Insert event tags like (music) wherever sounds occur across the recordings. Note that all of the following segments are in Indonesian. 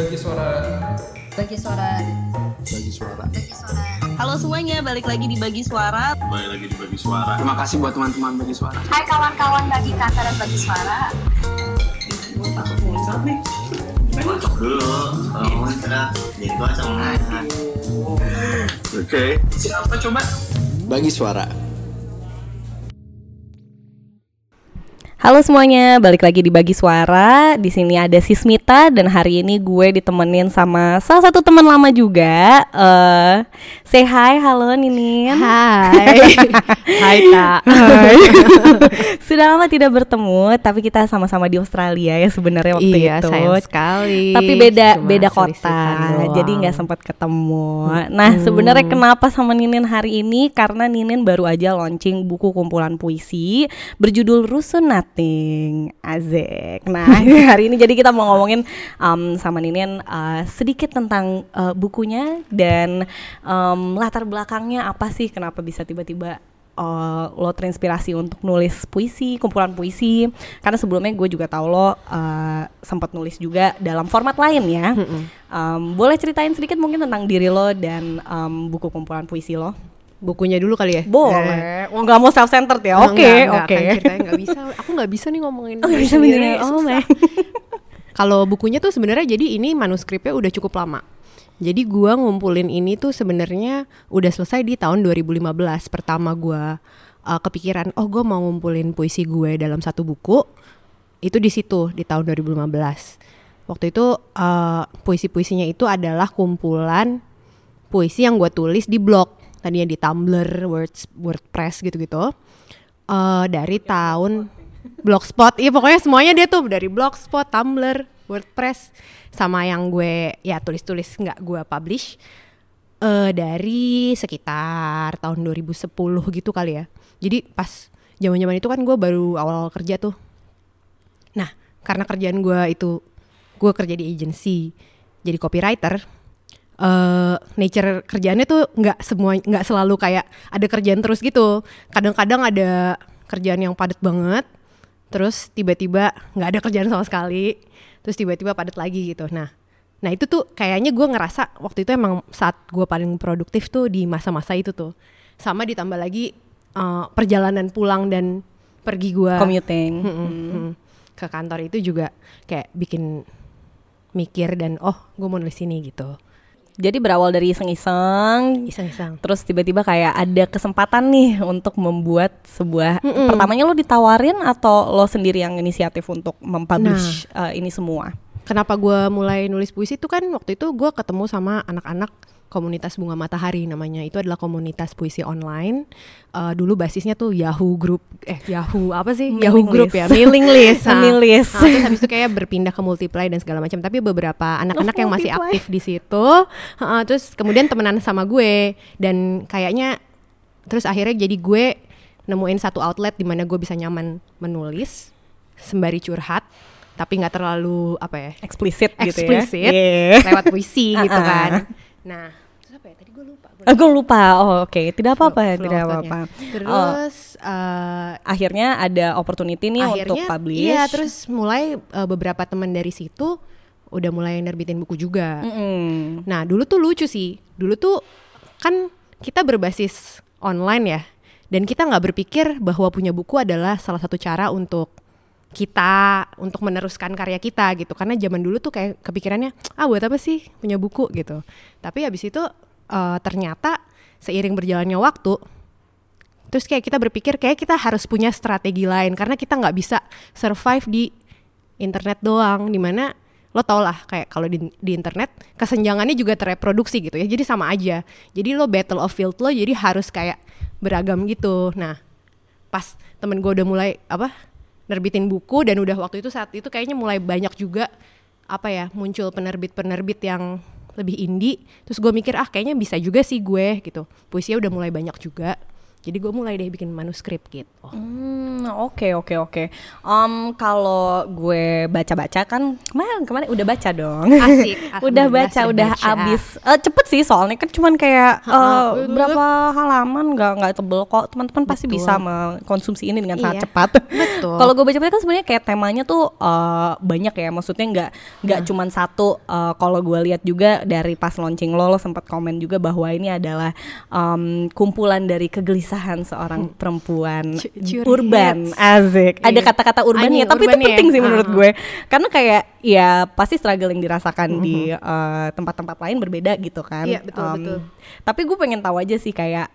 Bagi suara Bagi suara bagi suara. Bagi suara Halo semuanya, balik lagi di Bagi Suara. Kembali lagi di bagi suara. Terima kasih buat teman-teman bagi suara. Hai kawan-kawan bagi kata dan bagi suara dulu. Kalau ngomongin serat, jadi gua sama Oke. Siapa coba? Bagi suara. Halo semuanya, balik lagi di Bagi Suara. Di sini ada Sismita dan hari ini gue ditemenin sama salah satu teman lama juga. Eh, say hi, halo Ninin. Hai. (laughs) Hai Kak. Hai. (laughs) Sudah lama tidak bertemu, tapi kita sama-sama di Australia ya sebenarnya waktu iya, itu. sayang sekali. Tapi beda Cuma beda kota, doang. jadi nggak sempat ketemu. Nah sebenarnya kenapa sama Ninin hari ini? Karena Ninin baru aja launching buku kumpulan puisi berjudul Rusun Nothing, Azek. Nah (laughs) hari ini jadi kita mau ngomongin um, sama Ninin uh, sedikit tentang uh, bukunya dan um, latar belakangnya apa sih? Kenapa bisa tiba-tiba uh, lo terinspirasi untuk nulis puisi, kumpulan puisi. Karena sebelumnya gue juga tahu lo uh, sempat nulis juga dalam format lain ya. Um, boleh ceritain sedikit mungkin tentang diri lo dan um, buku kumpulan puisi lo? Bukunya dulu kali ya? Boleh. Oh nggak mau self centered ya? Oke, oke. kan ceritanya nggak bisa. (laughs) Aku nggak bisa nih ngomongin. Oh, bisa sendiri, bener. Oh, susah. my. Kalau bukunya tuh sebenarnya jadi ini manuskripnya udah cukup lama. Jadi gua ngumpulin ini tuh sebenarnya udah selesai di tahun 2015. Pertama gua uh, kepikiran, oh gue mau ngumpulin puisi gue dalam satu buku. Itu di situ di tahun 2015. Waktu itu uh, puisi-puisinya itu adalah kumpulan puisi yang gue tulis di blog. Tadinya di Tumblr, Words, WordPress gitu-gitu. Eh, dari tahun Blogspot, iya pokoknya semuanya dia tuh dari Blogspot, Tumblr, WordPress, sama yang gue ya tulis-tulis nggak gue publish eh dari sekitar tahun 2010 gitu kali ya. Jadi pas zaman-zaman itu kan gue baru awal kerja tuh. Nah karena kerjaan gue itu gue kerja di agency, jadi copywriter. Eh nature kerjaannya tuh nggak semua nggak selalu kayak ada kerjaan terus gitu. Kadang-kadang ada kerjaan yang padat banget, terus tiba-tiba nggak ada kerjaan sama sekali, terus tiba-tiba padat lagi gitu. Nah, nah itu tuh kayaknya gue ngerasa waktu itu emang saat gue paling produktif tuh di masa-masa itu tuh. Sama ditambah lagi eh, perjalanan pulang dan pergi gue Commuting. ke kantor itu juga kayak bikin mikir dan oh gue mau nulis ini gitu. Jadi berawal dari iseng-iseng, Iseng-iseng. terus tiba-tiba kayak ada kesempatan nih untuk membuat sebuah pertamanya lo ditawarin atau lo sendiri yang inisiatif untuk mempublish uh, ini semua? Kenapa gue mulai nulis puisi itu kan waktu itu gue ketemu sama anak-anak komunitas bunga matahari namanya. Itu adalah komunitas puisi online. Eh, dulu basisnya tuh Yahoo Group eh Yahoo apa sih? Mailing Yahoo Group ya mailing list. Nah, (laughs) Mailing list. nah, terus habis itu kayak berpindah ke multiply dan segala macam. Tapi beberapa anak-anak yang masih aktif di situ heeh, terus kemudian temenan sama gue. Dan kayaknya terus akhirnya jadi gue nemuin satu outlet di mana gue bisa nyaman menulis sembari curhat tapi nggak terlalu apa ya? Eksplisit gitu ya. Eksplisit Yeah. lewat puisi gitu Uh-uh. (laughs) kan. Nah, terus apa ya? Tadi gue lupa. Gue Aku lupa. Oh, oke. Tidak apa-apa, Flow- tidak apa-apa. thought-nya. Oh, Terus eh, akhirnya ada opportunity nih untuk akhirnya publish. iya terus mulai eh, beberapa teman dari situ udah mulai nerbitin buku juga. Mm-mm. Nah, dulu tuh lucu sih. Dulu tuh kan kita berbasis online ya. Dan kita nggak berpikir bahwa punya buku adalah salah satu cara untuk kita untuk meneruskan karya kita gitu. Karena zaman dulu tuh kayak kepikirannya, ah buat apa sih punya buku? gitu. Tapi habis itu eh, ternyata seiring berjalannya waktu, terus kayak kita berpikir kayak kita harus punya strategi lain. Karena kita nggak bisa survive di internet doang. Di mana lo tau lah kayak kalau di, di internet kesenjangannya juga terreproduksi gitu ya. Jadi sama aja. Jadi lo battle of field lo jadi harus kayak beragam gitu. Nah pas temen gue udah mulai apa nerbitin buku dan udah waktu itu saat itu kayaknya mulai banyak juga apa ya muncul penerbit-penerbit yang lebih indie. Terus gue mikir ah kayaknya bisa juga sih gue gitu. Puisinya udah mulai banyak juga Jadi gue mulai deh bikin manuskrip gitu. Hmm, oke oke oke. Kalau gue baca-baca kan kemarin kemarin udah baca dong. Asik, (laughs) udah baca, udah baca. abis. Eh, cepet sih soalnya kan cuman kayak eh, berapa halaman nggak nggak tebel kok. Teman-teman pasti bisa mengkonsumsi ini dengan sangat Iya, cepat. betul. (laughs) kalau gue baca-baca kan sebenarnya kayak temanya tuh eh, banyak ya. Maksudnya nggak nggak cuman satu. Eh, kalau gue lihat juga dari pas launching lo, lo sempat komen juga bahwa ini adalah em, kumpulan dari kegelisahan seorang perempuan Cu- curi urban asik ada Iya. kata-kata urban ya tapi itu urban ya. penting sih menurut Ah. gue karena kayak ya pasti struggle yang dirasakan di Mm-hmm. eh, tempat-tempat lain berbeda gitu kan Iya, betul, Em, betul. tapi gue pengen tahu aja sih kayak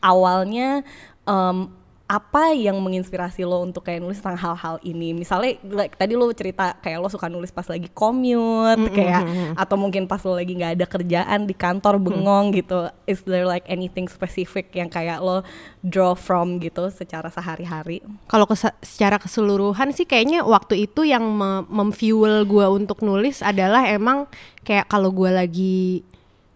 awalnya em, apa yang menginspirasi lo untuk kayak nulis tentang hal-hal ini? Misalnya like, tadi lo cerita kayak lo suka nulis pas lagi commute kayak atau mungkin pas lo lagi nggak ada kerjaan di kantor bengong gitu. Is there like anything specific yang kayak lo draw from gitu secara sehari-hari? Kalau kesa- secara keseluruhan sih kayaknya waktu itu yang me- memfuel gue untuk nulis adalah emang kayak kalau gue lagi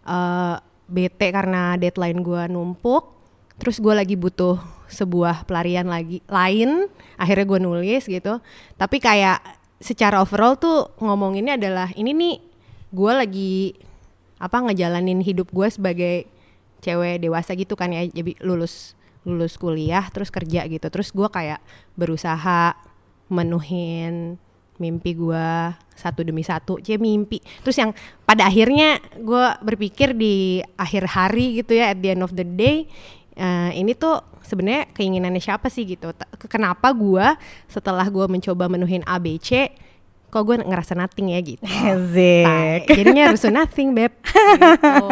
eh, bete karena deadline gue numpuk, terus gue lagi butuh sebuah pelarian lagi lain, akhirnya gue nulis gitu. Tapi kayak secara overall tuh ngomonginnya adalah ini nih gue lagi apa ngejalanin hidup gue sebagai cewek dewasa gitu kan ya. Jadi lulus lulus kuliah terus kerja gitu. Terus gue kayak berusaha menuhin mimpi gue satu demi satu. Cie mimpi. Terus yang pada akhirnya gue berpikir di akhir hari gitu ya at the end of the day eh, ini tuh sebenarnya keinginannya siapa sih gitu kenapa gue setelah gue mencoba menuhin ABC kok gue ngerasa nothing ya gitu. Tai. jadinya harus nothing beb gitu.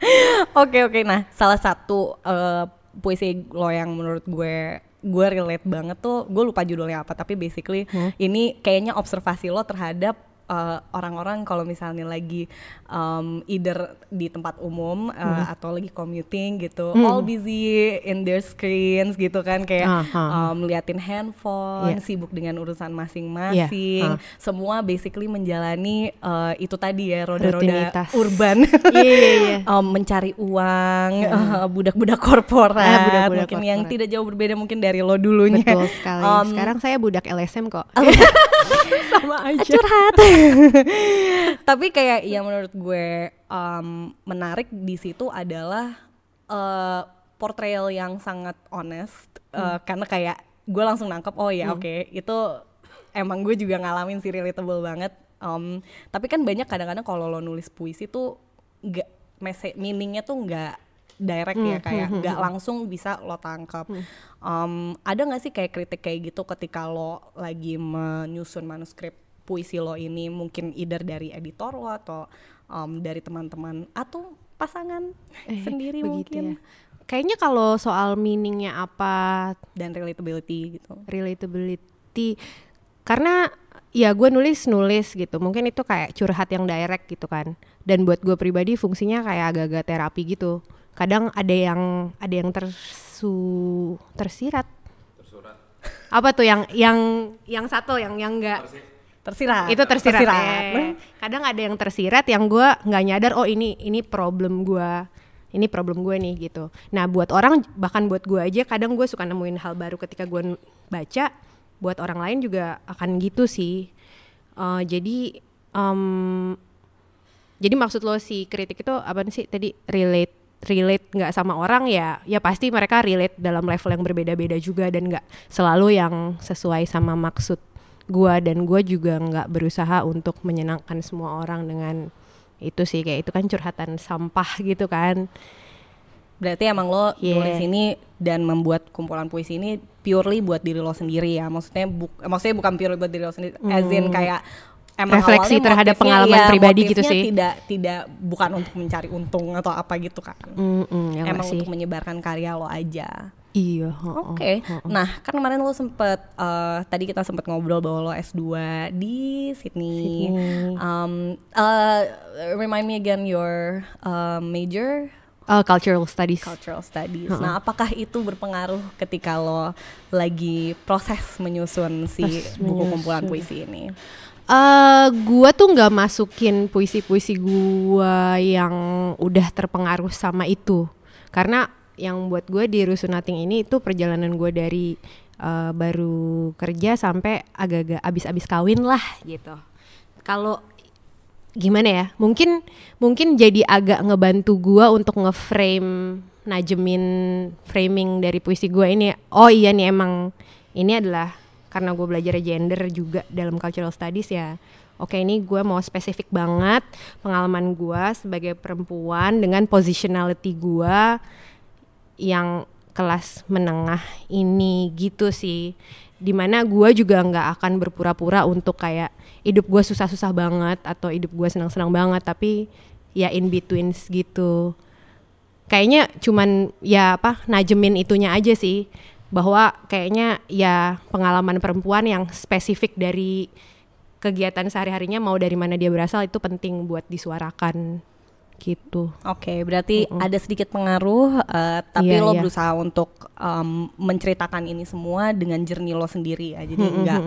(laughs) Oke oke nah salah satu eh, puisi lo yang menurut gue gue relate banget tuh gue lupa judulnya apa tapi basically ini kayaknya observasi lo terhadap eh, orang-orang kalau misalnya lagi um, either di tempat umum eh, atau lagi commuting gitu all busy in their screens gitu kan kayak Aha. um, liatin handphone Iya. sibuk dengan urusan masing-masing Iya, ah. semua basically menjalani eh, itu tadi ya roda-roda Rutinitas. urban Iya, iya, iya. um, mencari uang, eh, budak-budak korporat, Ah, budak-budak mungkin yang korporat. tidak jauh berbeda mungkin dari lo dulunya. Betul sekali. Um, Sekarang saya budak LSM kok. (laughs) sama aja. Curhat. (laughs) Tapi kayak yang menurut gue um, menarik di situ adalah eh, portrayal yang sangat honest, eh, karena kayak gue langsung nangkep, oh ya oke itu emang gue juga ngalamin sih relatable banget. Um, tapi kan banyak kadang-kadang kalau lo nulis puisi tuh nggak message meaningnya tuh nggak direct ya kayak nggak langsung bisa lo tangkap. Um, ada nggak sih kayak kritik kayak gitu ketika lo lagi menyusun manuskrip puisi lo ini mungkin either dari editor lo atau um, dari teman-teman atau pasangan sendiri Begitu mungkin ya. Kayaknya kalau soal meaningnya apa, dan relatability gitu. relatability, karena ya gue nulis nulis gitu. Mungkin itu kayak curhat yang direct gitu kan. Dan buat gue pribadi fungsinya kayak agak-agak terapi gitu. Kadang ada yang ada yang tersu tersirat. Apa tuh yang yang yang satu yang yang enggak Tersirat. itu tersirat, Tersirat. Eh, kadang ada yang tersirat yang gue nggak nyadar oh ini ini problem gue ini problem gue nih gitu. Nah buat orang bahkan buat gue aja kadang gue suka nemuin hal baru ketika gue baca buat orang lain juga akan gitu sih. Eh, jadi em, jadi maksud lo si kritik itu apa sih tadi? Relate relate nggak sama orang ya ya pasti mereka relate dalam level yang berbeda-beda juga dan nggak selalu yang sesuai sama maksud gua dan gua juga nggak berusaha untuk menyenangkan semua orang dengan itu sih kayak itu kan curhatan sampah gitu kan Berarti emang lo Yeah. nulis ini dan membuat kumpulan puisi ini purely buat diri lo sendiri ya. Maksudnya buk maksudnya bukan purely buat diri lo sendiri. As in kayak emang Hmm. Refleksi terhadap motifnya- pengalaman iya, pribadi gitu sih. Tidak tidak bukan untuk mencari untung atau apa gitu kan. Mm-mm, ya nggak emang sih untuk menyebarkan karya lo aja. Iya. Oke. Nah, kan kemarin lo sempet eh, tadi kita sempet ngobrol bahwa lo S2 di Sydney. Sydney. Um, eh, remind me again your uh, major Oh, cultural studies cultural studies. Nah, apakah itu berpengaruh ketika lo lagi proses menyusun si Proses buku menyusun. kumpulan puisi ini? Eh, gua tuh nggak masukin puisi-puisi gua yang udah terpengaruh sama itu, karena yang buat gue di Rusunating ini itu perjalanan gue dari uh, baru kerja sampai agak-agak abis-abis kawin lah gitu. Kalau gimana ya? Mungkin mungkin jadi agak ngebantu gue untuk ngeframe najemin framing dari puisi gue ini. Oh iya nih emang ini adalah karena gue belajar gender juga dalam cultural studies ya oke ini gue mau spesifik banget pengalaman gue sebagai perempuan dengan positionality gue yang kelas menengah ini gitu sih. Di mana gue juga nggak akan berpura-pura untuk kayak hidup gue susah-susah banget atau hidup gue senang-senang banget tapi ya in between gitu. Kayaknya cuman ya apa najemin itunya aja sih. Bahwa kayaknya ya pengalaman perempuan yang spesifik dari kegiatan sehari-harinya mau dari mana dia berasal itu penting buat disuarakan gitu. Oke, berarti mm -mm. ada sedikit pengaruh, uh, tapi yeah, lo yeah. berusaha untuk um, menceritakan ini semua dengan jernih lo sendiri ya. Jadi mm -hmm. enggak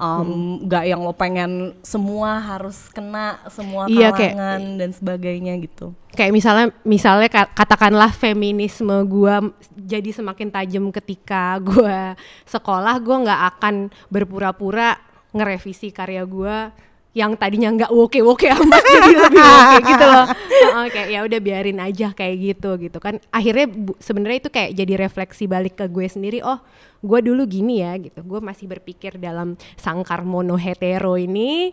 um, enggak yang lo pengen semua harus kena semua kalangan yeah, kayak, dan sebagainya gitu. Kayak misalnya misalnya katakanlah feminisme gue jadi semakin tajam ketika (laughs) gue sekolah, gue nggak akan berpura-pura ngerevisi karya gue yang tadinya nggak woke woke amat (laughs) jadi lebih woke gitu loh. (laughs) Uh, kayak ya udah biarin aja kayak gitu gitu kan. Akhirnya sebenarnya itu kayak jadi refleksi balik ke gue sendiri oh gue dulu gini ya gitu. Gue masih berpikir dalam sangkar mono hetero ini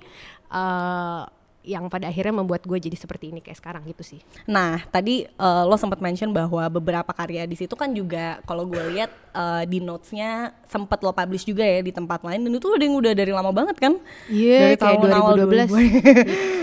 uh, yang pada akhirnya membuat gue jadi seperti ini kayak sekarang gitu sih. Nah tadi uh, lo sempat mention bahwa beberapa karya di situ kan juga kalau gue lihat uh, di notesnya sempat lo publish juga ya di tempat lain dan itu udah yang udah dari lama banget kan? Iya yeah, kayak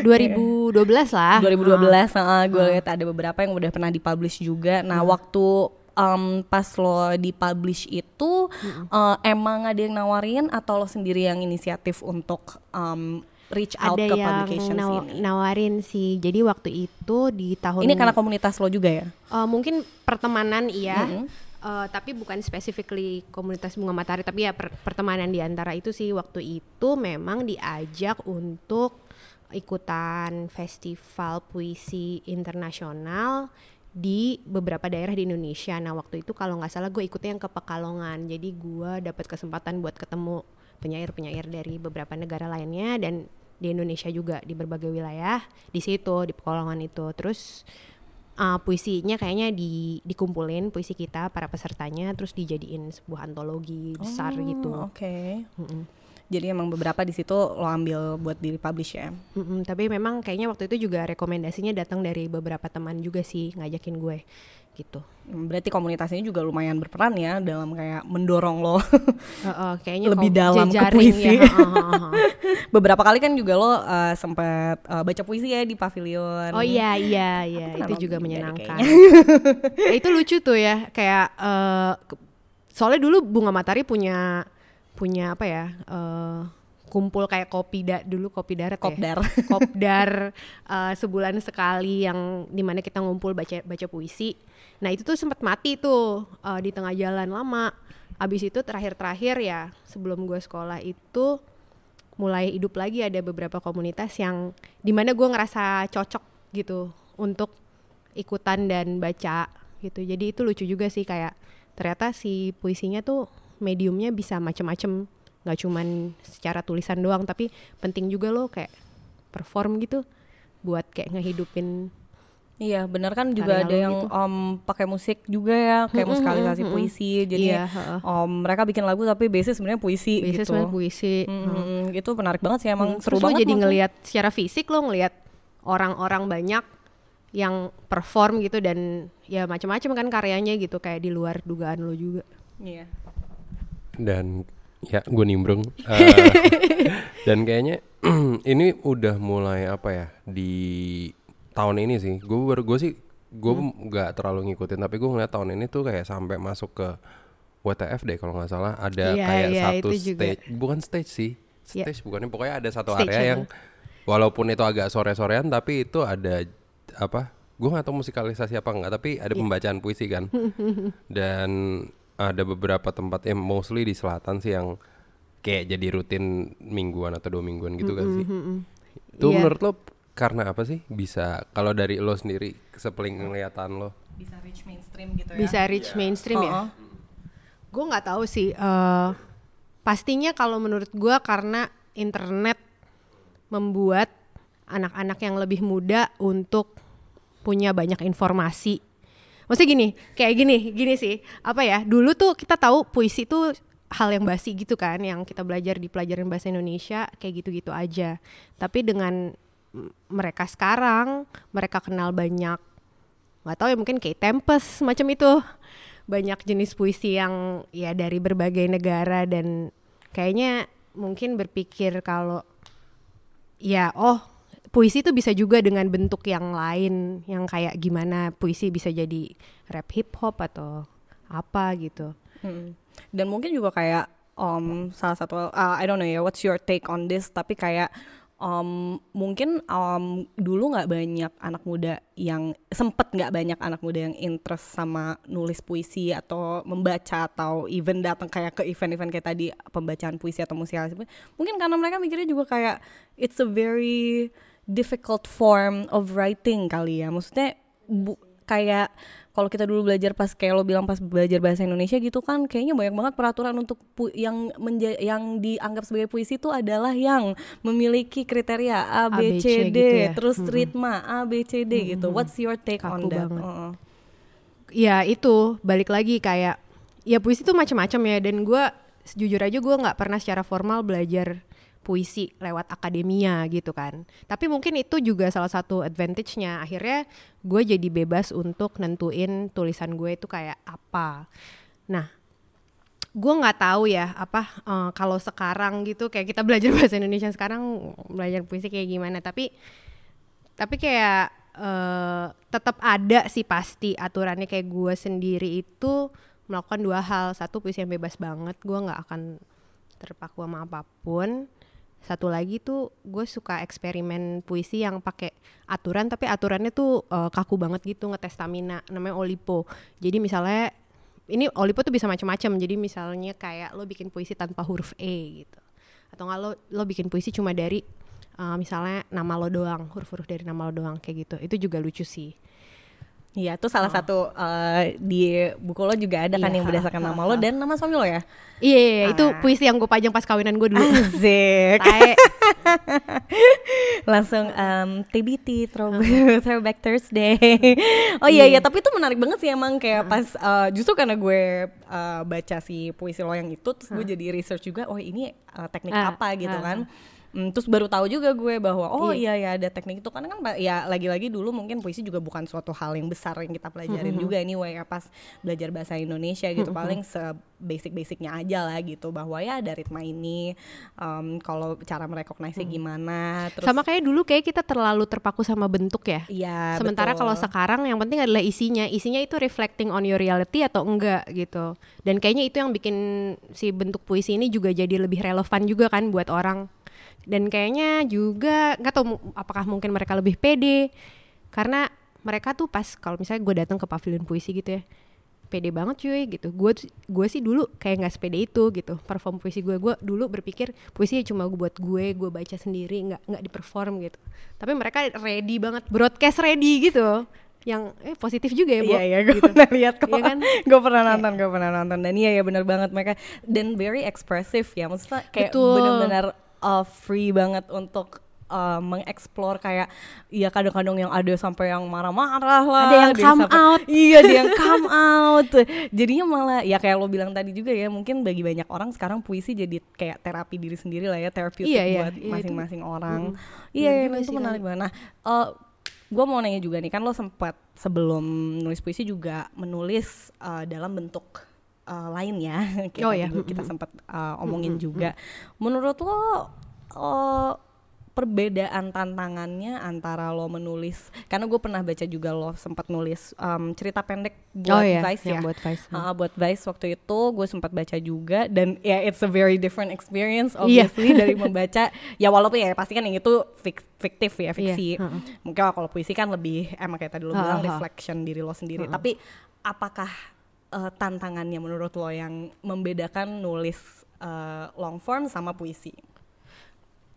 2012. 2012 (laughs) lah. 2012 uh, gue lihat ada beberapa yang udah pernah dipublish juga. Nah hmm. waktu um, pas lo dipublish itu hmm. uh, emang ada yang nawarin atau lo sendiri yang inisiatif untuk um, reach out ada ke yang publication naw ini? nawarin sih. Jadi waktu itu di tahun ini karena komunitas lo juga ya? Uh, mungkin pertemanan iya. Mm -hmm. Uh, tapi bukan specifically komunitas bunga matahari tapi ya per pertemanan di antara itu sih waktu itu memang diajak untuk ikutan festival puisi internasional di beberapa daerah di Indonesia. Nah waktu itu kalau nggak salah gue ikutnya yang ke Pekalongan. Jadi gue dapat kesempatan buat ketemu penyair-penyair dari beberapa negara lainnya dan di Indonesia juga di berbagai wilayah di situ di Pekalongan itu terus uh, puisinya kayaknya di dikumpulin puisi kita para pesertanya terus dijadiin sebuah antologi besar oh, gitu. Oke. Okay. Mm -mm. Jadi emang beberapa di situ lo ambil buat di publish ya. Mm -mm, tapi memang kayaknya waktu itu juga rekomendasinya datang dari beberapa teman juga sih ngajakin gue gitu. Berarti komunitas ini juga lumayan berperan ya dalam kayak mendorong lo uh, uh, kayaknya lebih dalam ke puisi. Ya. Uh, uh, uh. Beberapa kali kan juga lo uh, sempat uh, baca puisi ya di pavilion. Oh iya iya iya itu juga menyenangkan. (laughs) ya, itu lucu tuh ya kayak uh, soalnya dulu bunga matahari punya punya apa ya uh, kumpul kayak kopi da dulu kopi darat kopdar ya? kopdar (laughs) uh, sebulan sekali yang di mana kita ngumpul baca baca puisi Nah itu tuh sempat mati tuh uh, di tengah jalan lama. Abis itu terakhir-terakhir ya sebelum gue sekolah itu mulai hidup lagi ada beberapa komunitas yang di mana gue ngerasa cocok gitu untuk ikutan dan baca gitu. Jadi itu lucu juga sih kayak ternyata si puisinya tuh mediumnya bisa macem-macem nggak cuman secara tulisan doang tapi penting juga loh kayak perform gitu buat kayak ngehidupin Iya, benar kan juga ada yang gitu. um, pakai musik juga ya, kayak musikalisasi hmm, puisi. Jadi iya, um, mereka bikin lagu tapi base sebenarnya puisi base gitu. puisi. Hmm, hmm. Itu menarik banget sih emang hmm, seru banget. jadi ngelihat secara fisik lo ngelihat orang-orang banyak yang perform gitu dan ya macam-macam kan karyanya gitu kayak di luar dugaan lo juga. Iya. Dan ya gue nimbrung uh, (laughs) dan kayaknya (clears throat) ini udah mulai apa ya di tahun ini sih gue baru gue sih gue hmm. nggak hmm. terlalu ngikutin tapi gue ngeliat tahun ini tuh kayak sampai masuk ke WTF deh kalau nggak salah ada yeah, kayak yeah, satu stage juga. bukan stage sih iya. stage yeah. bukannya pokoknya ada satu stage area yang walaupun itu agak sore-sorean tapi itu ada apa gue nggak tahu musikalisasi apa enggak tapi ada yeah. pembacaan puisi kan (laughs) dan ada beberapa tempat yang mostly di selatan sih yang kayak jadi rutin mingguan atau dua mingguan gitu mm -hmm. kan sih itu yeah. menurut lo karena apa sih? Bisa kalau dari lo sendiri sepeling kelihatan lo. bisa reach mainstream gitu ya? Bisa reach mainstream ya? Oh, oh. gue nggak tahu sih eh, pastinya kalau menurut gue karena internet membuat anak-anak yang lebih muda untuk punya banyak informasi maksudnya gini kayak gini gini sih. Apa ya dulu tuh kita tahu puisi itu hal yang basi gitu kan yang kita belajar di pelajaran bahasa Indonesia kayak gitu-gitu aja. Tapi dengan mereka sekarang mereka kenal banyak nggak tahu ya mungkin kayak Tempest macam itu. Banyak jenis puisi yang ya dari berbagai negara dan kayaknya mungkin berpikir kalau ya oh puisi itu bisa juga dengan bentuk yang lain yang kayak gimana puisi bisa jadi rap hip hop atau apa gitu. Hmm. Dan mungkin juga kayak um, salah satu uh, I don't know ya what's your take on this? Tapi kayak um, mungkin um, dulu nggak banyak anak muda yang sempet nggak banyak anak muda yang interest sama nulis puisi atau membaca atau even datang kayak ke event-event kayak tadi pembacaan puisi atau musikalisasi mungkin karena mereka mikirnya juga kayak it's a very difficult form of writing kali ya maksudnya bu, kayak kalau kita dulu belajar pas kayak lo bilang pas belajar bahasa Indonesia gitu kan kayaknya banyak banget peraturan untuk pu- yang menja- yang dianggap sebagai puisi itu adalah yang memiliki kriteria A B C D gitu ya. terus ritma A B C D gitu what's your take on Kaku that banget. Heeh. ya itu balik lagi kayak ya puisi itu macam-macam ya dan gue jujur aja gue nggak pernah secara formal belajar puisi lewat akademia gitu kan. Tapi mungkin itu juga salah satu advantage-nya. Akhirnya gue jadi bebas untuk nentuin tulisan gue itu kayak apa. Nah gue nggak tahu ya apa eh, kalau sekarang gitu kayak kita belajar (laughs) bahasa Indonesia sekarang belajar puisi kayak gimana. Tapi tapi kayak eh, tetap ada sih pasti aturannya. Kayak gue sendiri itu melakukan dua hal. Satu puisi yang bebas banget. Gue nggak akan terpaku sama apa pun satu lagi tuh gue suka eksperimen puisi yang pakai aturan tapi aturannya tuh eh, kaku banget gitu ngetes stamina namanya Olipo. Jadi misalnya ini Olipo tuh bisa macam-macam jadi misalnya kayak lo bikin puisi tanpa huruf e gitu. Atau nggak lo lo bikin puisi cuma dari eh, misalnya nama lo doang huruf-huruf dari nama lo doang kayak gitu. Itu juga lucu sih Iya, itu salah satu eh, di buku lo juga ada kan Iya, yang berdasarkan nama lo dan nama suami lo ya. iya iya, iya, itu Ah. puisi yang gue pajang pas kawinan gue dulu Asik. (laughs) (laughs) Langsung um, TBT (laughs) throwback, Thursday. oh iya iya, tapi itu menarik banget sih emang kayak pas uh, justru karena gue uh, baca si puisi lo yang itu terus gue jadi research juga oh ini uh, teknik Ah, apa gitu ah, kan. Hmm, terus baru tahu juga gue bahwa oh iya. ya ada teknik itu. Karena kan pa- ya lagi-lagi dulu mungkin puisi juga bukan suatu hal yang besar yang kita pelajarin juga anyway ya pas belajar bahasa Indonesia gitu. Paling se basic-basicnya aja lah gitu bahwa ya ada ritma ini um, kalau cara merecognize gimana terus sama kayak dulu kayak kita terlalu terpaku sama bentuk ya. Iya, Sementara kalau sekarang yang penting adalah isinya. Isinya itu reflecting on your reality atau enggak gitu. Dan kayaknya itu yang bikin si bentuk puisi ini juga jadi lebih relevan juga kan buat orang. Dan kayaknya juga nggak tahu apakah mungkin mereka lebih pede. Karena mereka tuh pas kalau misalnya gue datang ke pavilion puisi gitu ya pede banget cuy gitu. Gue gue sih dulu kayak nggak sepede itu gitu. Perform puisi gue gue dulu berpikir puisi cuma buat gue gue baca sendiri nggak nggak di perform gitu. Tapi mereka ready banget broadcast ready gitu. Yang eh positif juga ya Bo Iya iya gue gitu. pernah lihat kok. Iya kan? Gue pernah nonton Gue pernah nonton. Dan iya ya benar banget mereka. Dan very expressive ya Maksudnya kayak benar-benar uh, free banget untuk uh, mengeksplor kayak ya kadang-kadang yang ada sampai yang marah-marah lah Ada yang come sampai- out. iya ada yang come out. Jadinya malah ya kayak lo bilang tadi juga ya mungkin bagi banyak orang sekarang puisi jadi kayak terapi diri sendiri lah ya terapi Iya, iya. buat Iya, masing-masing orang. Iya Benar iya, juga itu sih, menarik banget. Nah gue mau nanya juga nih kan lo sempat sebelum nulis puisi juga menulis uh, dalam bentuk uh, lain ya. (laughs) Kita, Oh, ya. juga- kita sempat uh, omongin juga. Menurut lo uh, perbedaan tantangannya antara lo menulis karena gue pernah baca juga lo sempat nulis um, cerita pendek buat Oh, iya, Vice ya? buat Vice. Uh, buat Vice waktu itu gue sempat baca juga dan ya it's a very different experience Iya. obviously dari membaca. Ya walaupun ya pasti kan yang itu fik- fiktif ya fiksi. Iya, heeh. mungkin kalau puisi kan lebih emang kayak tadi lo Ha, bilang ha. reflection diri lo sendiri. Tapi apakah uh, tantangannya menurut lo yang membedakan nulis uh, long form sama puisi?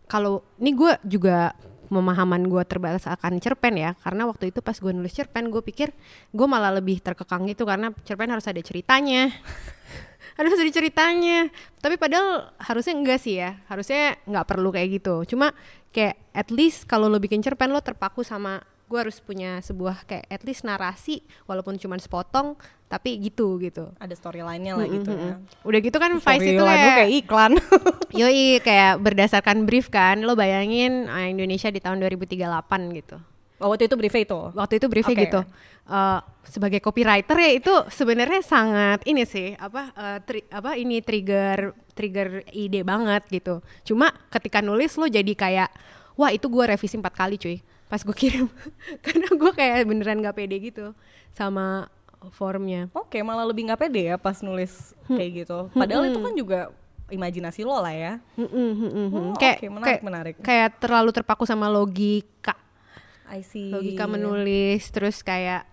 Kalau ini gue juga pemahaman gue terbatas akan cerpen ya karena waktu itu pas gue nulis cerpen gue pikir gue malah lebih terkekang gitu karena cerpen harus ada ceritanya. (laughs) Harus ada ceritanya. Tapi padahal harusnya enggak sih ya harusnya nggak perlu kayak gitu. Cuma kayak at least kalau lo bikin cerpen lo terpaku sama gue harus punya sebuah kayak at least narasi walaupun cuma sepotong tapi gitu gitu Ada storyline-nya lah gitu ya. udah gitu kan Vice itu kayak kayak iklan. (laughs) Yoi kayak berdasarkan brief kan lo bayangin ah, Indonesia di tahun 2038 gitu oh, waktu itu briefnya itu. waktu itu briefnya Oke. gitu Eh, sebagai copywriter ya itu sebenarnya sangat ini sih apa eh, tri- apa ini trigger trigger ide banget gitu cuma ketika nulis lo jadi kayak wah itu gue revisi empat kali cuy pas gue kirim (laughs) karena gue kayak beneran gak pede gitu sama formnya Oke, malah lebih nggak pede ya pas nulis kayak gitu. Padahal itu kan juga imajinasi lo lah ya. Mm-mm, mm-mm, mm. Oh, kayak oke, menarik, kayak menarik. kayak terlalu terpaku sama logika I see. logika menulis terus kayak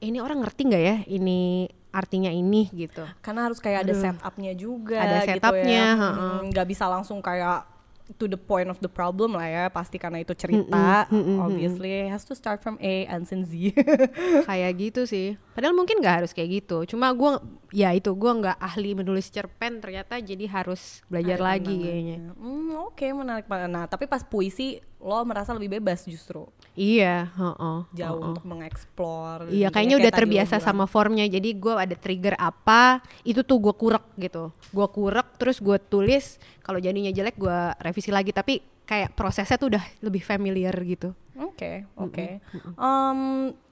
ini orang ngerti nggak ya ini artinya ini gitu Karena harus kayak ada setupnya juga. Ada gitu setupnya, ya. heeh. Mm, Nggak bisa langsung kayak to the point of the problem lah ya. Pasti karena itu cerita. Obviously has to start from A and then Z. (laughs) kayak gitu sih padahal mungkin nggak harus kayak gitu cuma gua ya itu gua nggak ahli menulis cerpen ternyata jadi harus belajar lagi kayaknya Hmm, Oke, menarik banget. Nah, tapi pas puisi lo merasa lebih bebas justru. iya heeh, Jauh heeh. untuk mengeksplor. Iya Kayak kayaknya udah terbiasa sama formnya jadi gua ada trigger apa itu tuh gua kurek gitu gua kurek terus gua tulis kalau jadinya jelek gua revisi lagi tapi kayak prosesnya tuh udah lebih familiar gitu Oke, oke. Em,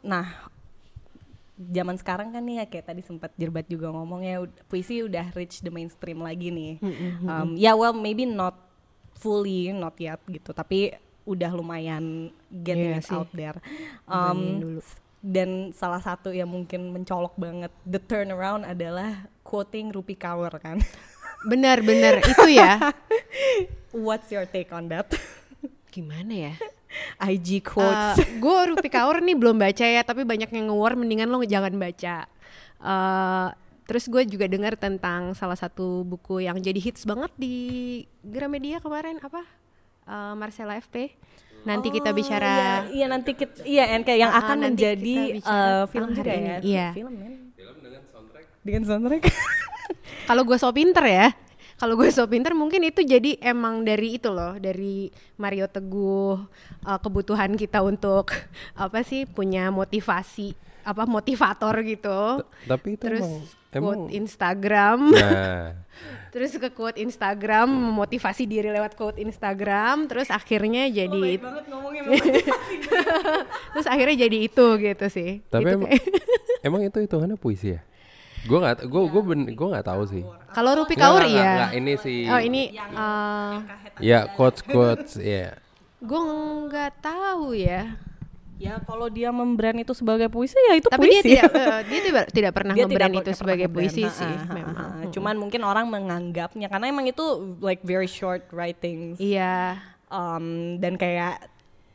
nah, zaman sekarang kan nih ya kayak tadi sempat Jirbat juga ngomongnya ud- puisi udah reach the mainstream lagi nih. Em, ya well maybe not fully, not yet gitu, tapi udah lumayan getting Iya it sih. out there. Dulu. dan salah satu yang mungkin mencolok banget the turnaround adalah quoting Rupi Kaur kan. (laughs) benar-benar itu ya (laughs) What's your take on that? gimana ya (laughs) IG quotes. gue Rupi Kaur nih belum baca ya tapi banyak yang nge-war mendingan lo jangan baca Eh, terus gue juga dengar tentang salah satu buku yang jadi hits banget di Gramedia kemarin apa Eh, Marcella FP nanti kita Oh, bicara iya, iya nanti kita iya NK yang Ah, akan nanti menjadi kita eh, film juga hari ya. ini. Iya. Film kan? Film dengan soundtrack. Dengan soundtrack. (laughs) kalau gue so pinter ya kalau gue so pinter mungkin itu jadi emang dari itu loh dari Mario Teguh eh, kebutuhan kita untuk (laughs) apa sih punya motivasi apa motivator gitu. Tapi itu terus emang, emang quote Instagram. Nah, (laughs) terus ke quote Instagram memotivasi diri lewat quote Instagram. Terus akhirnya jadi (laughs) terus akhirnya jadi itu gitu sih. Tapi Itu emang, (laughs) emang itu hitungannya puisi ya? Gue nggak, gue gue ben, gue nggak tahu sih. kalau Rupi Kaur iya. nggak, ini sih. oh ini eh, Ya quotes quotes ya. gue nggak tahu ya ya kalau dia membrand itu sebagai puisi ya itu tapi dia puisi. tidak eh, dia tidak, tidak pernah (laughs) Dia tidak itu sebagai puisi Nah, sih ah, ah, memang ah. Cuman mungkin orang menganggapnya karena emang itu like very short writings. iya Um, dan kayak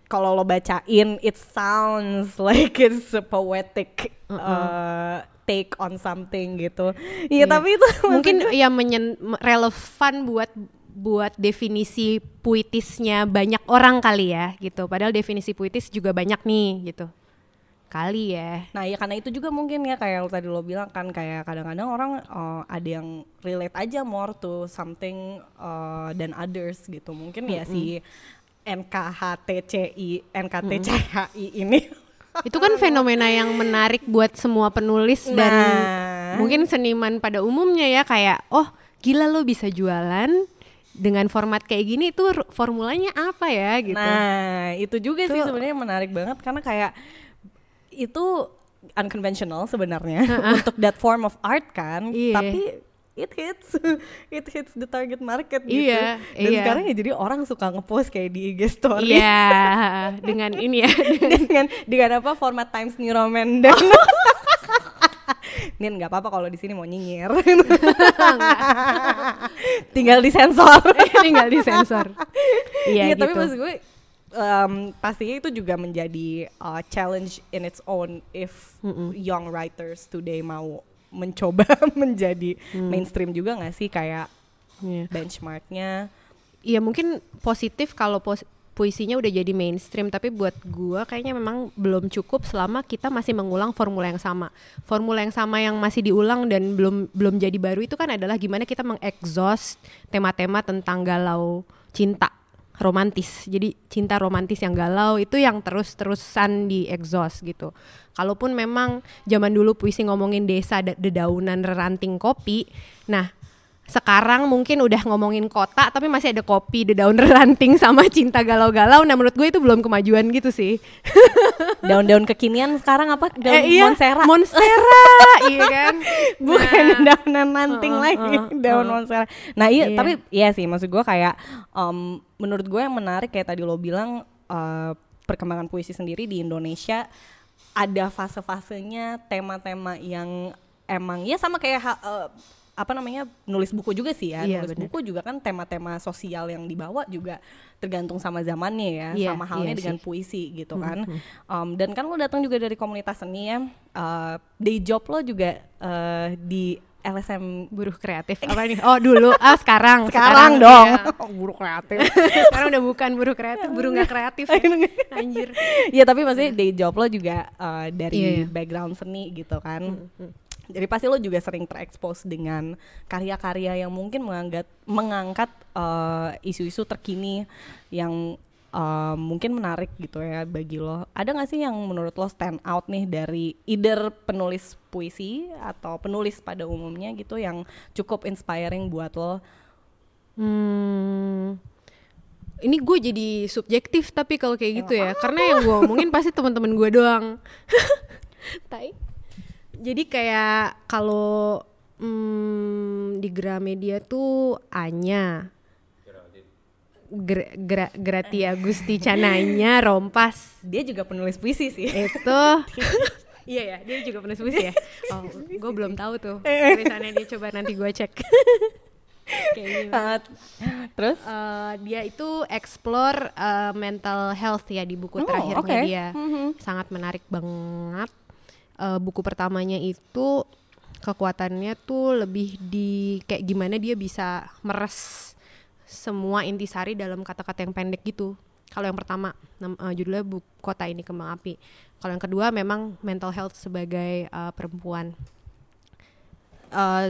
kalau lo bacain it sounds (laughs) like it's a poetic uh, take on something gitu. Iya, tapi itu (laughs) mungkin ya menyen relevan buat buat definisi puitisnya banyak orang kali ya gitu padahal definisi puitis juga banyak nih gitu kali ya Nah ya karena itu juga mungkin ya kayak yang tadi lo bilang kan kayak kadang-kadang orang uh, ada yang relate aja more to something uh, than others gitu. Mungkin ya si NKHTCI, NKTCHI (laughs) ini. itu kan fenomena yang menarik buat semua penulis dan Nah. mungkin seniman pada umumnya ya kayak oh gila lo bisa jualan dengan format kayak gini itu formulanya apa ya gitu Nah itu juga sih Tuh. sebenarnya menarik banget karena kayak itu unconventional sebenarnya (laughs) untuk that form of art kan. Iya. Tapi it hits, (laughs) it hits the target market gitu. Iya, Dan iya. sekarang ya jadi orang suka ngepost kayak di IG story. Iya, (laughs) dengan ini ya. dengan dengan apa format Times New Roman dan (laughs) Nin nggak apa-apa kalau di sini mau nyinyir. (laughs) Tinggal disensor. (laughs) Tinggal disensor. Iya, Iya, tapi gitu. maksud gue em, pastinya itu juga menjadi uh, challenge in its own if young writers today mau mencoba menjadi mainstream juga nggak sih kayak Iya. benchmarknya ya mungkin positif kalau pos- puisinya udah jadi mainstream tapi buat gua kayaknya memang belum cukup selama kita masih mengulang formula yang sama. Formula yang sama yang masih diulang dan belum belum jadi baru itu kan adalah gimana kita mengexhaust tema-tema tentang galau cinta romantis. Jadi cinta romantis yang galau itu yang terus-terusan di exhaust gitu. Kalaupun memang zaman dulu puisi ngomongin desa da- dedaunan reranting kopi nah sekarang mungkin udah ngomongin kota tapi masih ada kopi dedaun (laughs) ranting sama cinta galau-galau nah menurut gue itu belum kemajuan gitu sih (laughs) Daun-daun kekinian sekarang apa? Daun Eh, iya, Monstera. Monstera (laughs) iya kan Bukan Nah, daunan ranting Heeh, lagi, heeh, daun heeh. monstera. Nah iya, Iya. tapi iya sih, maksud gue kayak em, menurut gue yang menarik kayak tadi lo bilang eh, perkembangan puisi sendiri di Indonesia ada fase-fasenya, tema-tema yang emang ya sama kayak eh, apa namanya nulis buku juga sih ya. Iya, nulis bener. buku juga kan tema-tema sosial yang dibawa juga tergantung sama zamannya ya, Iya, sama halnya iya dengan sih. puisi gitu kan. Um, dan kan lo datang juga dari komunitas seni ya. Uh, day job lo juga uh, di LSM buruh kreatif apa nih oh dulu ah sekarang (laughs) sekarang, dong. iya. (laughs) Buruh kreatif. sekarang udah bukan buruh kreatif buruh nggak kreatif ya. (laughs) anjir Iya tapi maksudnya day job lo juga uh, dari Iya, iya. background seni gitu kan. Jadi pasti lo juga sering terekspos dengan karya-karya yang mungkin mengangkat mengangkat uh, isu-isu terkini yang uh, mungkin menarik gitu ya bagi lo. Ada nggak sih yang menurut lo stand out nih dari either penulis puisi atau penulis pada umumnya gitu yang cukup inspiring buat lo? Hmm, ini gue jadi subjektif tapi kalau kayak gitu ya, karena yang gue omongin pasti teman-teman gue doang. (laughs) (laughs) Tai. Jadi kayak kalau hmm, di Gramedia tuh Anya, Gra, Gra, Gratia Gusti Cananya Rompas Dia juga penulis puisi sih. itu (laughs) iya ya dia juga penulis puisi ya oh gue belum tahu tuh tulisannya dia coba nanti gue cek (laughs) Kayak. Uh, terus? Eh, dia itu explore eh, mental health ya di buku Oh, terakhirnya oke. dia Mhm. sangat menarik banget Eh, buku pertamanya itu kekuatannya tuh lebih di kayak gimana dia bisa meres semua intisari dalam kata-kata yang pendek gitu. Kalau yang pertama eh, judulnya buku kota ini kembang api. Kalau yang kedua memang mental health sebagai eh, perempuan. Eh,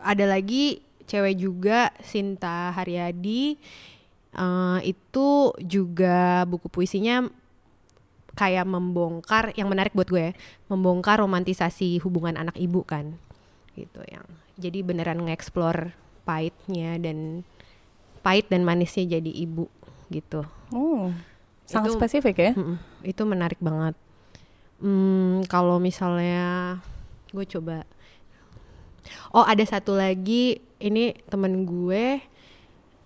ada lagi cewek juga Sinta Haryadi. Eh, itu juga buku puisinya kayak membongkar yang menarik buat gue ya, membongkar romantisasi hubungan anak ibu kan gitu yang jadi beneran nge-explore pahitnya dan pahit dan manisnya jadi ibu gitu. Oh, sangat Itu- spesifik ya. Itu menarik banget. Hmm, kalau misalnya gue coba. Oh ada satu lagi ini temen gue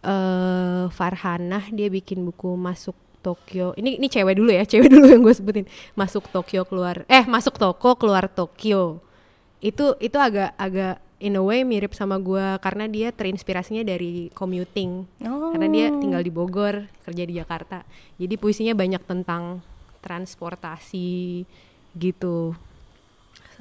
eh Farhanah dia bikin buku masuk Tokyo. Ini ini cewek dulu ya (laughs) cewek dulu yang gue sebutin. Masuk Tokyo keluar eh masuk toko keluar Tokyo. Itu itu agak agak in a way mirip sama gue karena dia terinspirasinya dari commuting. Karena dia tinggal di Bogor kerja di Jakarta. Jadi puisinya banyak tentang transportasi gitu.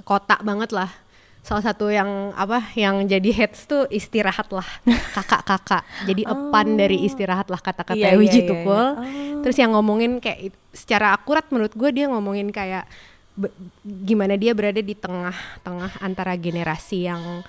Kota banget lah salah satu yang apa yang jadi heads tuh istirahat lah. (laughs) Kakak-kakak. Jadi epan dari istirahat lah kata-kata iya, Wiji iya, Tukul iya. terus yang ngomongin kayak secara akurat menurut gue dia ngomongin kayak be- gimana dia berada di tengah-tengah antara generasi yang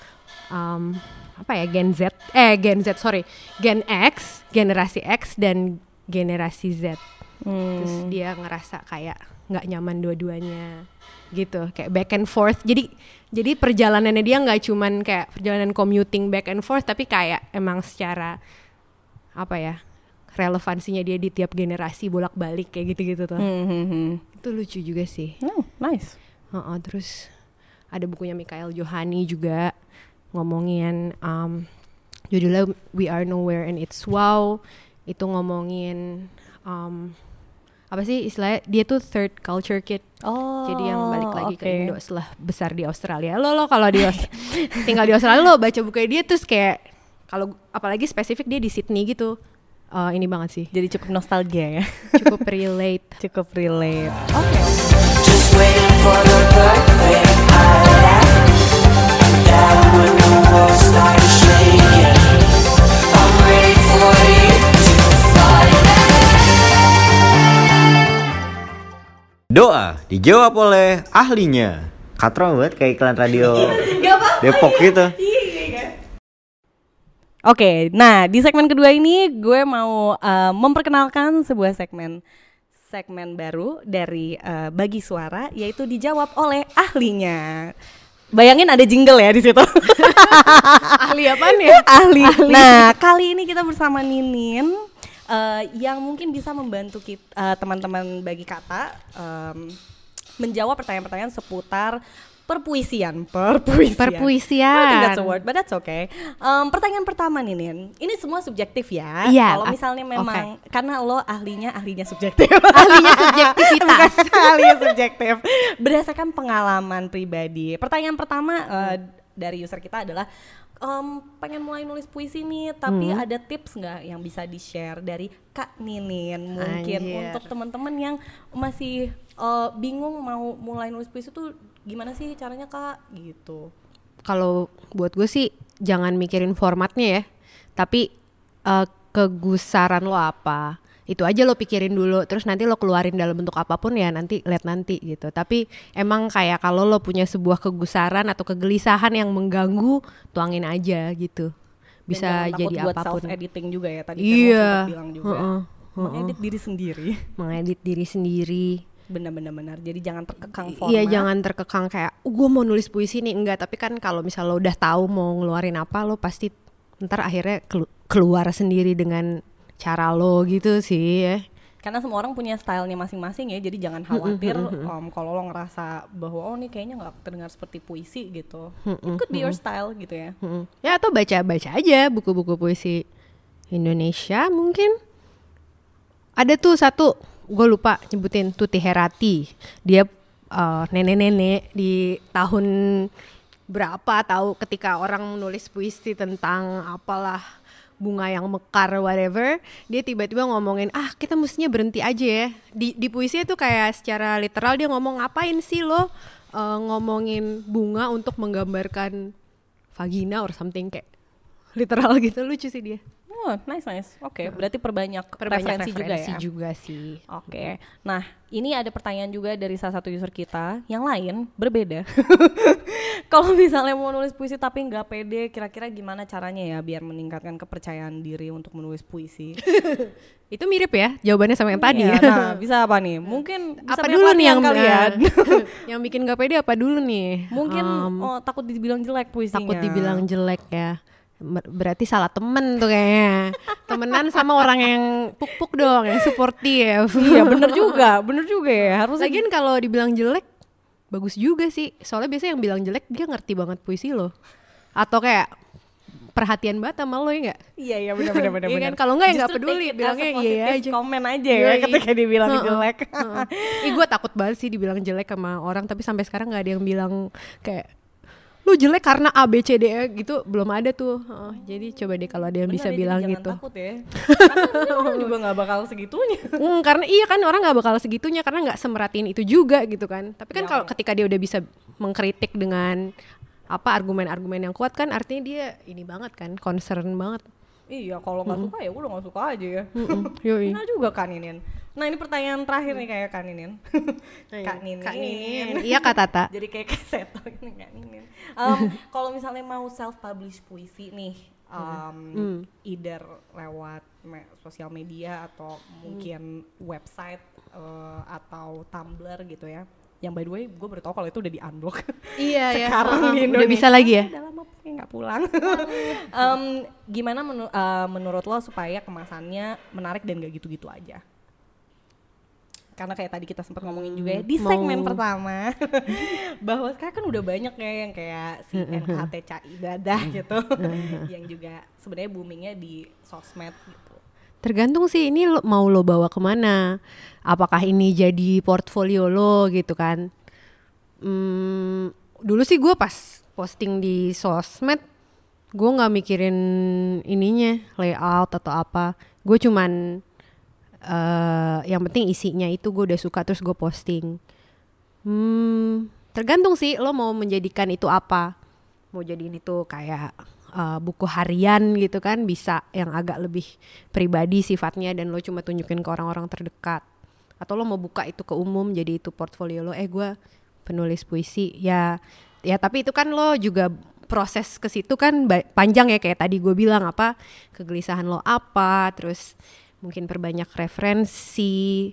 um, apa ya Gen Z eh Gen Z sorry. Gen X generasi X dan generasi Z. Terus Hmm. dia ngerasa kayak nggak nyaman dua-duanya gitu kayak back and forth jadi jadi perjalanannya dia nggak cuman kayak perjalanan commuting back and forth tapi kayak emang secara apa ya relevansinya dia di tiap generasi bolak-balik kayak gitu-gitu tuh Hmm, hmm, hmm. itu lucu juga sih Oh, nice. Heeh, terus ada bukunya Mikael Johani juga ngomongin um, judulnya We Are Nowhere and It's Wow itu ngomongin um, apa sih istilahnya? Dia tuh third culture kid. Oh, jadi yang balik lagi ke oke. Indo setelah besar di Australia. Lo lo kalau di (laughs) tinggal di Australia lo baca bukunya dia terus kayak kalau apalagi spesifik dia di Sydney gitu. Eh, ini banget sih. Jadi cukup nostalgia ya. cukup (laughs) relate. Cukup relate. Just waiting for the perfect Doa dijawab oleh ahlinya. Katro banget kayak iklan radio Depok gitu. Oke, nah di segmen kedua ini gue mau eh, memperkenalkan sebuah segmen segmen baru dari eh, bagi suara yaitu dijawab oleh ahlinya. Bayangin ada jingle ya di situ. (laughs) Ahli apa nih? ahli. Nah, kali ini kita bersama Ninin eh, yang mungkin bisa membantu kita teman-teman bagi kata em, menjawab pertanyaan-pertanyaan seputar perpuisian, perpuisian. Perpuisian. I think that's a word, but that's okay. Em, pertanyaan pertama Ninin, ini semua subjektif ya. Iya, Kalau misalnya memang karena lo ahlinya ahlinya subjektif. (laughs) Ahlinya subjektivitas. Bukan (laughs) ahlinya subjektif. Berdasarkan pengalaman pribadi. Pertanyaan pertama eh, dari user kita adalah em, pengen mulai nulis puisi nih, tapi Hmm. ada tips nggak yang bisa di share dari Kak Ninin mungkin Anjir. untuk teman-teman yang masih eh, bingung mau mulai nulis puisi tuh gimana sih caranya Kak gitu. Kalau buat gue sih jangan mikirin formatnya ya, tapi eh, kegusaran lo apa. Itu aja lo pikirin dulu, terus nanti lo keluarin dalam bentuk apa pun ya nanti lihat nanti gitu. Tapi emang kayak kalau lo punya sebuah kegusaran atau kegelisahan yang mengganggu, tuangin aja gitu. Dan Bisa takut jadi buat apa pun. self editing juga ya tadi Iya. kan lo sempat bilang juga. Heeh, Mengedit diri sendiri. (laughs) Mengedit diri sendiri. Benar-benar benar. Jadi jangan terkekang format. Iya jangan terkekang kayak gue mau nulis puisi nih enggak tapi kan kalau misal lo udah tahu mau ngeluarin apa lo pasti ntar akhirnya kelu- keluar sendiri dengan cara lo gitu sih ya. Karena semua orang punya stylenya masing-masing ya, jadi jangan khawatir um, kalau lo ngerasa bahwa oh ini kayaknya nggak terdengar seperti puisi gitu. It could be your style gitu ya. Ya atau baca-baca aja buku-buku puisi Indonesia mungkin. Ada tuh satu gue lupa nyebutin Tuti Herati. Dia uh, nenek-nenek di tahun berapa tahu ketika orang menulis puisi tentang apalah bunga yang mekar whatever dia tiba-tiba ngomongin ah kita mestinya berhenti aja ya. Di di puisi itu kayak secara literal dia ngomong ngapain sih lo uh, ngomongin bunga untuk menggambarkan vagina or something? Kayak literal (laughs) gitu lucu sih dia Oh, nice nice. Oke, berarti perbanyak, perbanyak referensi, referensi juga ya. juga sih Oke. Nah, ini ada pertanyaan juga dari salah satu user kita yang lain berbeda. (laughs) Kalau misalnya mau nulis puisi tapi nggak pede, kira-kira gimana caranya ya biar meningkatkan kepercayaan diri untuk menulis puisi? (laughs) itu mirip ya jawabannya sama yang tadi Iya, nah, bisa apa nih? Mungkin bisa apa dulu nih yang kali ya? yang bikin gak pede apa dulu nih Mungkin Um, oh, takut dibilang jelek puisinya. takut dibilang jelek ya berarti salah temen tuh kayaknya temenan sama orang yang puk-puk dong yang suportif Iya, bener juga, bener juga ya. Harus lagian kalau dibilang jelek bagus juga sih soalnya biasanya yang bilang jelek dia ngerti banget puisi lo atau kayak perhatian banget sama lo ya nggak Iya iya benar benar benar. (laughs) Iya kan? Kalau nggak ya nggak peduli, bilangnya iya aja. Komen aja ya ketika dibilang Heeh, jelek. heeh. Ih gue takut banget sih dibilang jelek sama orang tapi sampai sekarang nggak ada yang bilang kayak lu jelek karena A B C D E gitu belum ada tuh. Heeh, jadi coba deh kalau ada yang Benar bisa bilang jangan gitu. takut ya. (laughs) Karena orang juga nggak bakal segitunya. Hmm, karena iya kan orang nggak bakal segitunya karena nggak semeratin itu juga gitu kan. Tapi kan Ya. kalau ketika dia udah bisa mengkritik dengan apa argumen-argumen yang kuat kan artinya dia ini banget kan concern banget. Iya, kalau nggak suka ya udah nggak suka aja ya. Yoi. (laughs) Benar juga kan Inin. Nah ini pertanyaan terakhir nih kayak Kak Ninin. (laughs) Kak Ninin. Kak Ninin. (laughs) Iya Kak Tata. Jadi kayak kaseto ini Kak Ninin. Em, (laughs) kalau misalnya mau self publish puisi nih, em, Hmm. either lewat me- sosial media atau mungkin website eh, atau Tumblr gitu ya. Yang by the way, gue baru tau kalau itu udah di unblock. Iya ya. Sekarang di Udah Indonesia. bisa lagi ya? Udah lama pokoknya nggak pulang. Em, gimana menu- eh, menurut lo supaya kemasannya menarik dan gak gitu-gitu aja? Karena kayak tadi kita sempat ngomongin juga ya di mau- segmen pertama (laughs) bahwa sekarang kan udah banyak ya yang kayak si NKTCI ibadah gitu (laughs) yang juga sebenarnya boomingnya di sosmed gitu. Tergantung sih ini lo, mau lo bawa ke mana. Apakah ini jadi portfolio lo gitu kan? Hmm, dulu sih gue pas posting di sosmed, gue nggak mikirin ininya layout atau apa. Gue cuman eh yang penting isinya itu gue udah suka terus gue posting. Hmm, tergantung sih lo mau menjadikan itu apa. Mau jadiin itu kayak eh, buku harian gitu kan bisa yang agak lebih pribadi sifatnya dan lo cuma tunjukin ke orang-orang terdekat. atau lo mau buka itu ke umum jadi itu portfolio lo eh gue penulis puisi ya ya tapi itu kan lo juga proses ke situ kan panjang ya kayak tadi gue bilang apa kegelisahan lo apa terus mungkin perbanyak referensi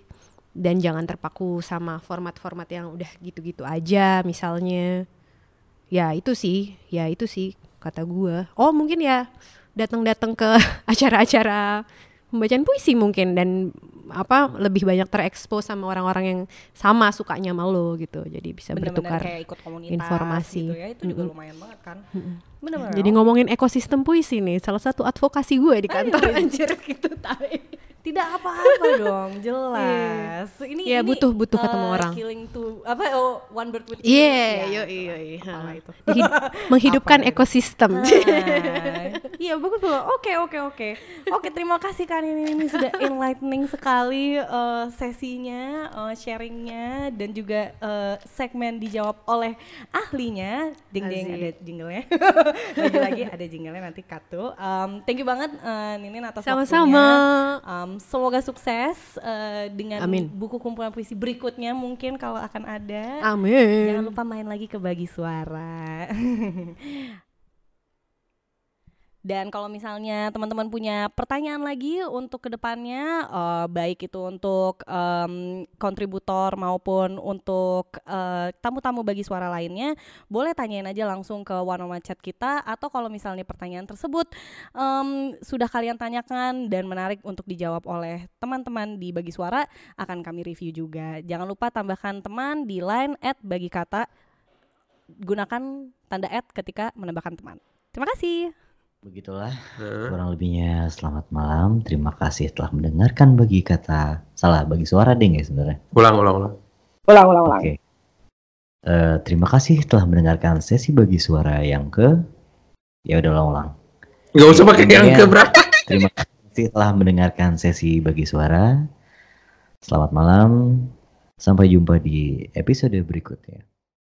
dan jangan terpaku sama format-format yang udah gitu-gitu aja misalnya. Ya itu sih. Ya itu sih kata gue oh mungkin ya datang-datang ke (laughs) acara-acara pembacaan puisi mungkin dan apa lebih banyak terekspos sama orang-orang yang sama sukanya sama lo gitu. Jadi bisa Bener-bener bertukar kayak ikut komunitas informasi. gitu ya. Itu juga lumayan banget kan. Bener-bener jadi ngomongin ekosistem puisi nih salah satu advokasi gue di kantor (laughs) anjir gitu tapi tidak apa-apa (laughs) dong jelas ini Ya, ini, butuh- butuh eh, ketemu orang. killing two apa oh one bird with Iya, Ya, yo iya iya. (laughs) menghidupkan ekosistem. Ah, (laughs) Iya bagus banget. Oke oke oke. Oke terima kasih kan ini, ini sudah enlightening sekali eh, sesinya, eh, sharingnya dan juga eh, segmen dijawab oleh ahlinya. Ding ding ada jinglenya. Lagi lagi ada jinglenya nanti katu. Um, thank you banget eh, Ninin atas Sama-sama. waktunya. Um, semoga sukses eh, dengan Amin. buku kumpulan puisi berikutnya mungkin kalau akan ada. Amin. Jangan lupa main lagi ke bagi suara. (laughs) Dan kalau misalnya teman-teman punya pertanyaan lagi untuk ke depannya, eh, baik itu untuk em, kontributor maupun untuk eh, tamu-tamu bagi suara lainnya, boleh tanyain aja langsung ke one on one chat kita. Atau kalau misalnya pertanyaan tersebut em, sudah kalian tanyakan dan menarik untuk dijawab oleh teman-teman di bagi suara, akan kami review juga. Jangan lupa tambahkan teman di line at bagi kata gunakan tanda at ketika menambahkan teman. Terima kasih. Begitulah kurang lebihnya selamat malam. Terima kasih telah mendengarkan bagi kata salah bagi suara ding ya sebenarnya. Ulang, ulang, ulang. Ulang, ulang, ulang. Oke. Eh, terima kasih telah mendengarkan sesi bagi suara yang ke ya udah ulang-ulang. Gak usah pakai yang ke berapa. Terima kasih telah mendengarkan sesi bagi suara. Selamat malam. Sampai jumpa di episode berikutnya.